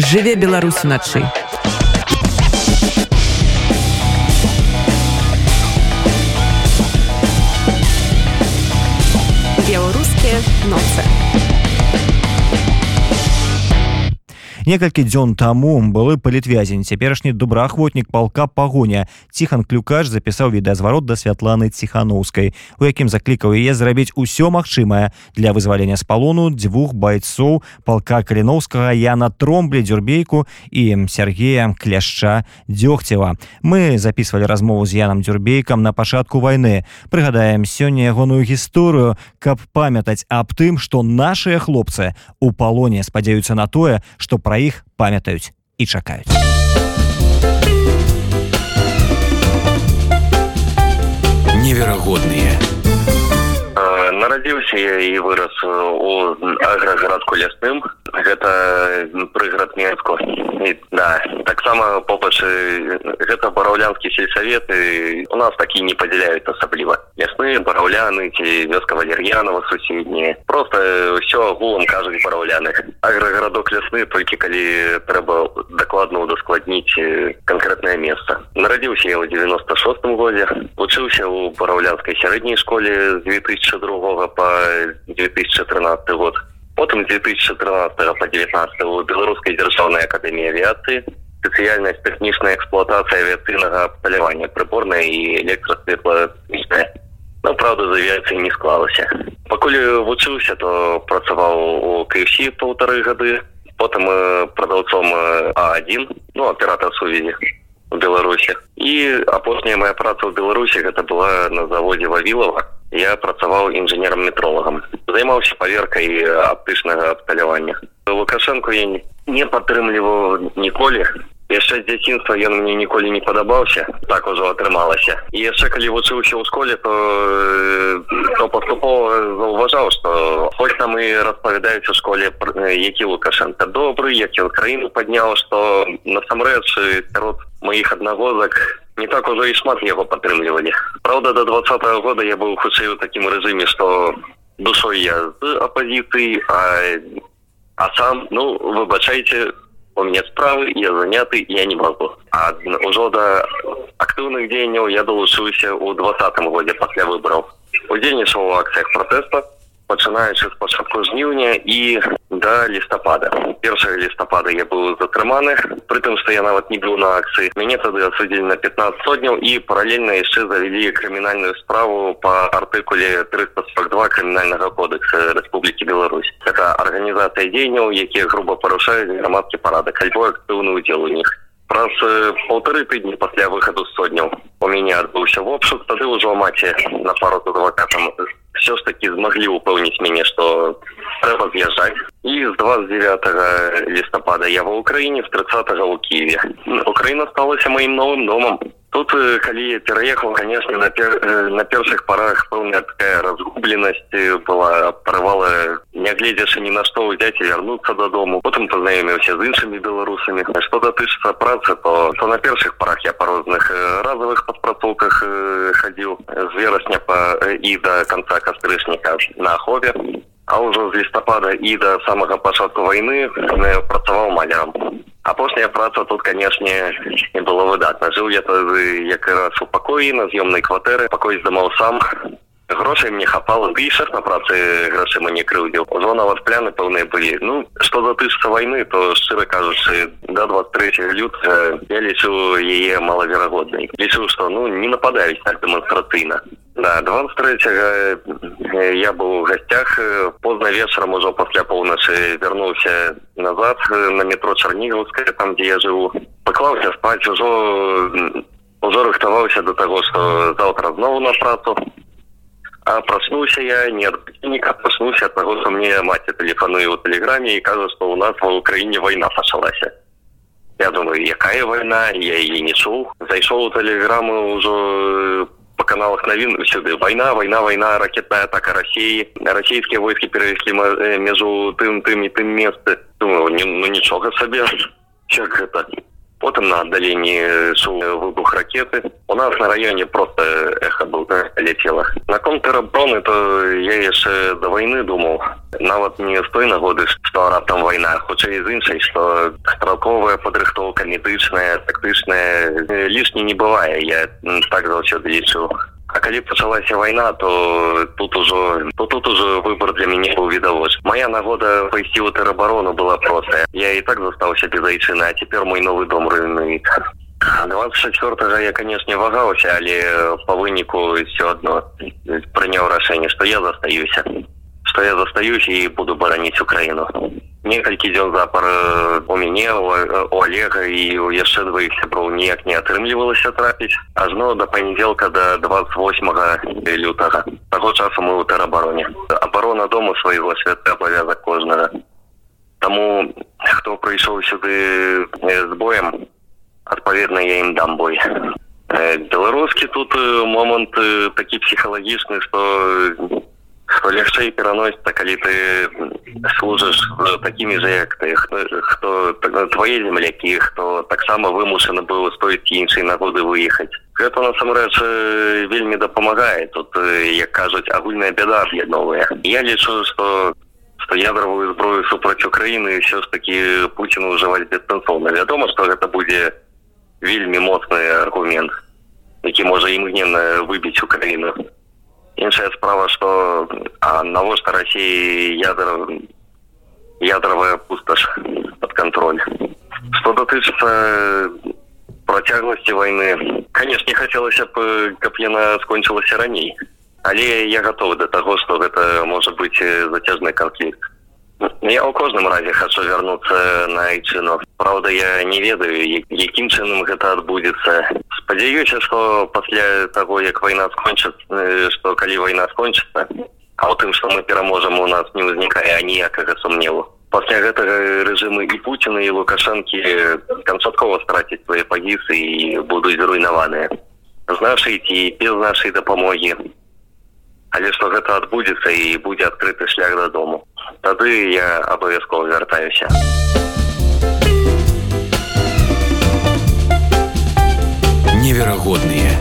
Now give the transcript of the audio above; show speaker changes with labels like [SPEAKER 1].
[SPEAKER 1] жыве Беларусь уначы беларускія ноцы
[SPEAKER 2] некалькі дзён таму былы палітвязень. Цяперашні добраахвотнік палка пагоня ціхан клюкаш запісаў відэазварот да святланы ціханаўскай у якім заклікаў яе зрабіць усё магчымае для вызвалення з палону дзвюх байцоў палка каліноўскага яна тромблі дзюрбейку і Сергея кляшча дзёгцева. Мы записывалі размову з янам дзюрбейкам на пачатку войны прыгадаем сёння ягоную гісторыю каб памятаць аб тым што нашыя хлопцы у палоне спадзяюцца на тое што пра іх памятаюць і чакаюць.
[SPEAKER 3] Неверагодныя.
[SPEAKER 4] Нарадзіўся я і вырас у аграгарадку лясным. Гэта прыград Мску да таксама попачы гэта бараўлянскі сельсаветы у нас такі не падзяляюць асабліва. Лясныя бараўляны ці вёска валер'янова суседнія. Просто ўсё агулам кажуць бараўляных аграгарадок лясны толькі калі трэба дакладна удаскладніць канкрэтнае месца. Нарадзіўся я ў 96 годзе вучыўся ў бараўлянскай сярэдняй школе з 2002 по 2013 год. Потым 2013 по 19 у беларускай дзяржаўнай акадэміі авіяцыі спецыяльнасць тэхнічная эксплуатацыя авіацыйнага абсталявання прыборная і электрасветла ну, правда з авіяцыі не склалася пакуль вучыўся то працаваў у кфсі полторы гады потым прадаўцом а1 ну аператор сувязі у беларусі і апошняя моя праца ў беларусі гэта была на заводзе вавілова я працаваў інжынерам метролагам займаўся паверкай аптычнага абсталявання. Лукашенко я не падтрымліваў ніколі. Яшчэ дзяцінства ён мне ніколі не падабаўся. Так ужо атрымалася. І яшчэ калі вучыўся ў школе то то паступова заўважаў што хоць там і распавядаюць у школе які лукашенко добры як ён краіну падняў што насамрэч сярод моих аднагодак не так ужо і шмат яго падтрымлівалі Праўда до два -го года я быў хутчэй у такім рэжыме што душой я з апозіцыі а, а сам ну выбачайце у меня справы я заняты я не могу а ўжо да актыўных дзеянняў я далучыўся ў двадцатым годзе пасля выбраў удзельнічаў у акцыях протэста пачынаючы з пачатку жніўня і да лістапада першага лістапада я быў затрыманы прытым што я нават не быў на акцыі мяне тады асудзілі на 15 сотняў і паралельна яшчэ завялі крымінальную справу по артыкуле 342 крымінальнага кодекса Рэспублікі Беларусь это арганізацыя дзеянняў якія грубо парушаюць грамадскі парадак альбо актыўны удзел у них. Праз полторы тыдні пасля выхаду сотняў у мяне адбыўся в обшук. Тады ўжо маці на пару з адвокатам все ж таки змаглі упэўніць мяне что трэба з'язджаць і з 29 лістапада я ва ўкраіне з 30 у киеве. Украина сталася маім новым домом тут калі пераехал конечно на пер... на першых парах пэўная такая разгубленасць была прывала нягледзячы ні на што ўзяць і вярнуцца дадому потым пазнаёміўся з іншымі беларусамі што датычыцца працы то то на першых парах я па розных разовых падпрацоўках хадзіў з верасня па і да конца кастрычніка на ахове а ўжо з лістапада і да самага пачатку войны працаваў малям апошняя праца тут канешне не было выдатна жыў я тады як раз у пакоі на з'ёмнай кватэры пакой здымаў сам. Грошай мне хапала бішах на працы грашыма не крыўдзіў. Ужо нават пляны пэўныя былі. Ну што датычыцца войны то шчыра кажучы да 23 лют я лічу яе малаверагоднай. Лічу што ну не нападаюць так дэманстрацыйна Да, 23 я быў у гасцях позна вечарам ужо пасля поўначы вярнуўся назад на метро чарнігаўская там дзе я жыву паклаўся спаць ужо ужо рыхтаваўся до таго што заўтра зноў на працу а праснуўся я не ніка праснуўся ад таго што мне маці тэлефануе ў тэлеграме і кажа што ў нас ва ўкраіне вайна пачалася я думаю якая вайна я яе не чуў зайшоў у тэлеграмы ўжо каналах новин сюды война война война ракетная атака россии. Российские войски перевесли между тым тым и тым месты думаю не, ну нічога сабе как это? Потым на аддаленні шоу выбух ракеты. У нас на раёне просто эхо был летела на кон тэраброны то я яшчэ до войны думаў нават не з той нагоды што раптам вайна хутчэй з іншай што стралковая падрыхтоўка медычная тактычная лішні не бывае я так заўсёды лічу А калі пачалася вайна то тут ужо то тут уже выбор для мяне быў відавоч моя нагода пайсці ў тэрабарону была простая я і так застаўся без айчыны а цяпер мой новы дом рынует 24 я канешне вагаўся але по выніку все одно. Прыняў рашэнне што я застаюся что я застаюсь і буду бараніць украіну некалькі дзён запар у мяне у олега і у яшчэ двоих сяброў ніяк не атрымлівалася трапіць. Ажно до панядзелка до 28 лютага. Таго часу мы у тэрабароне абарона дому свайго свята абавязак кожнага. Таму хто прыйшоў сюды з боем адпаведна я ім дам бой. Беларускі тут момант такі псіхалагічны што что лягчэй пераносіцца калі ты служыш такімі же як ты хто твае землякі хто таксама вымушаны быў стоіць іншай нагоды выехаць гэта насамрэч вельмі дапамагае тут як кажуць агульная бяда аб'ядновая я лічу что что ядровую зброю супраць украіны все ж таки путину ўжываць беспенсоўна вядома что гэта будзе вельмі моцны аргумент які можа імгненна выбіць украіну іншая справа что навошта россии ядер ядровая пустошь под контроль. Что дотычится процягласти войны. Конечно не хотелось бы каб яна скончылася раней але я готовы до того что гэта может быть затяжный конфликт. Я у кожным разе хочу вярнуцца на айчыну Праўда я не ведаю якім чынам гэта адбудзецца спадзяюся что пасля того як война скончыцца что калі война скончыцца а у тым что мы пераможам у нас не ўзнікае аніякага сумневу пасля гэтага рэжымы і путина і лукашэнкі канчаткова страціць свае пагісы і будуць зруйнаваныя з нашай ці без нашай дапамогі але што гэта адбудзецца і будзе адкрыты шлях дадому тады я абавязкова вяртаюся а неверагодныя.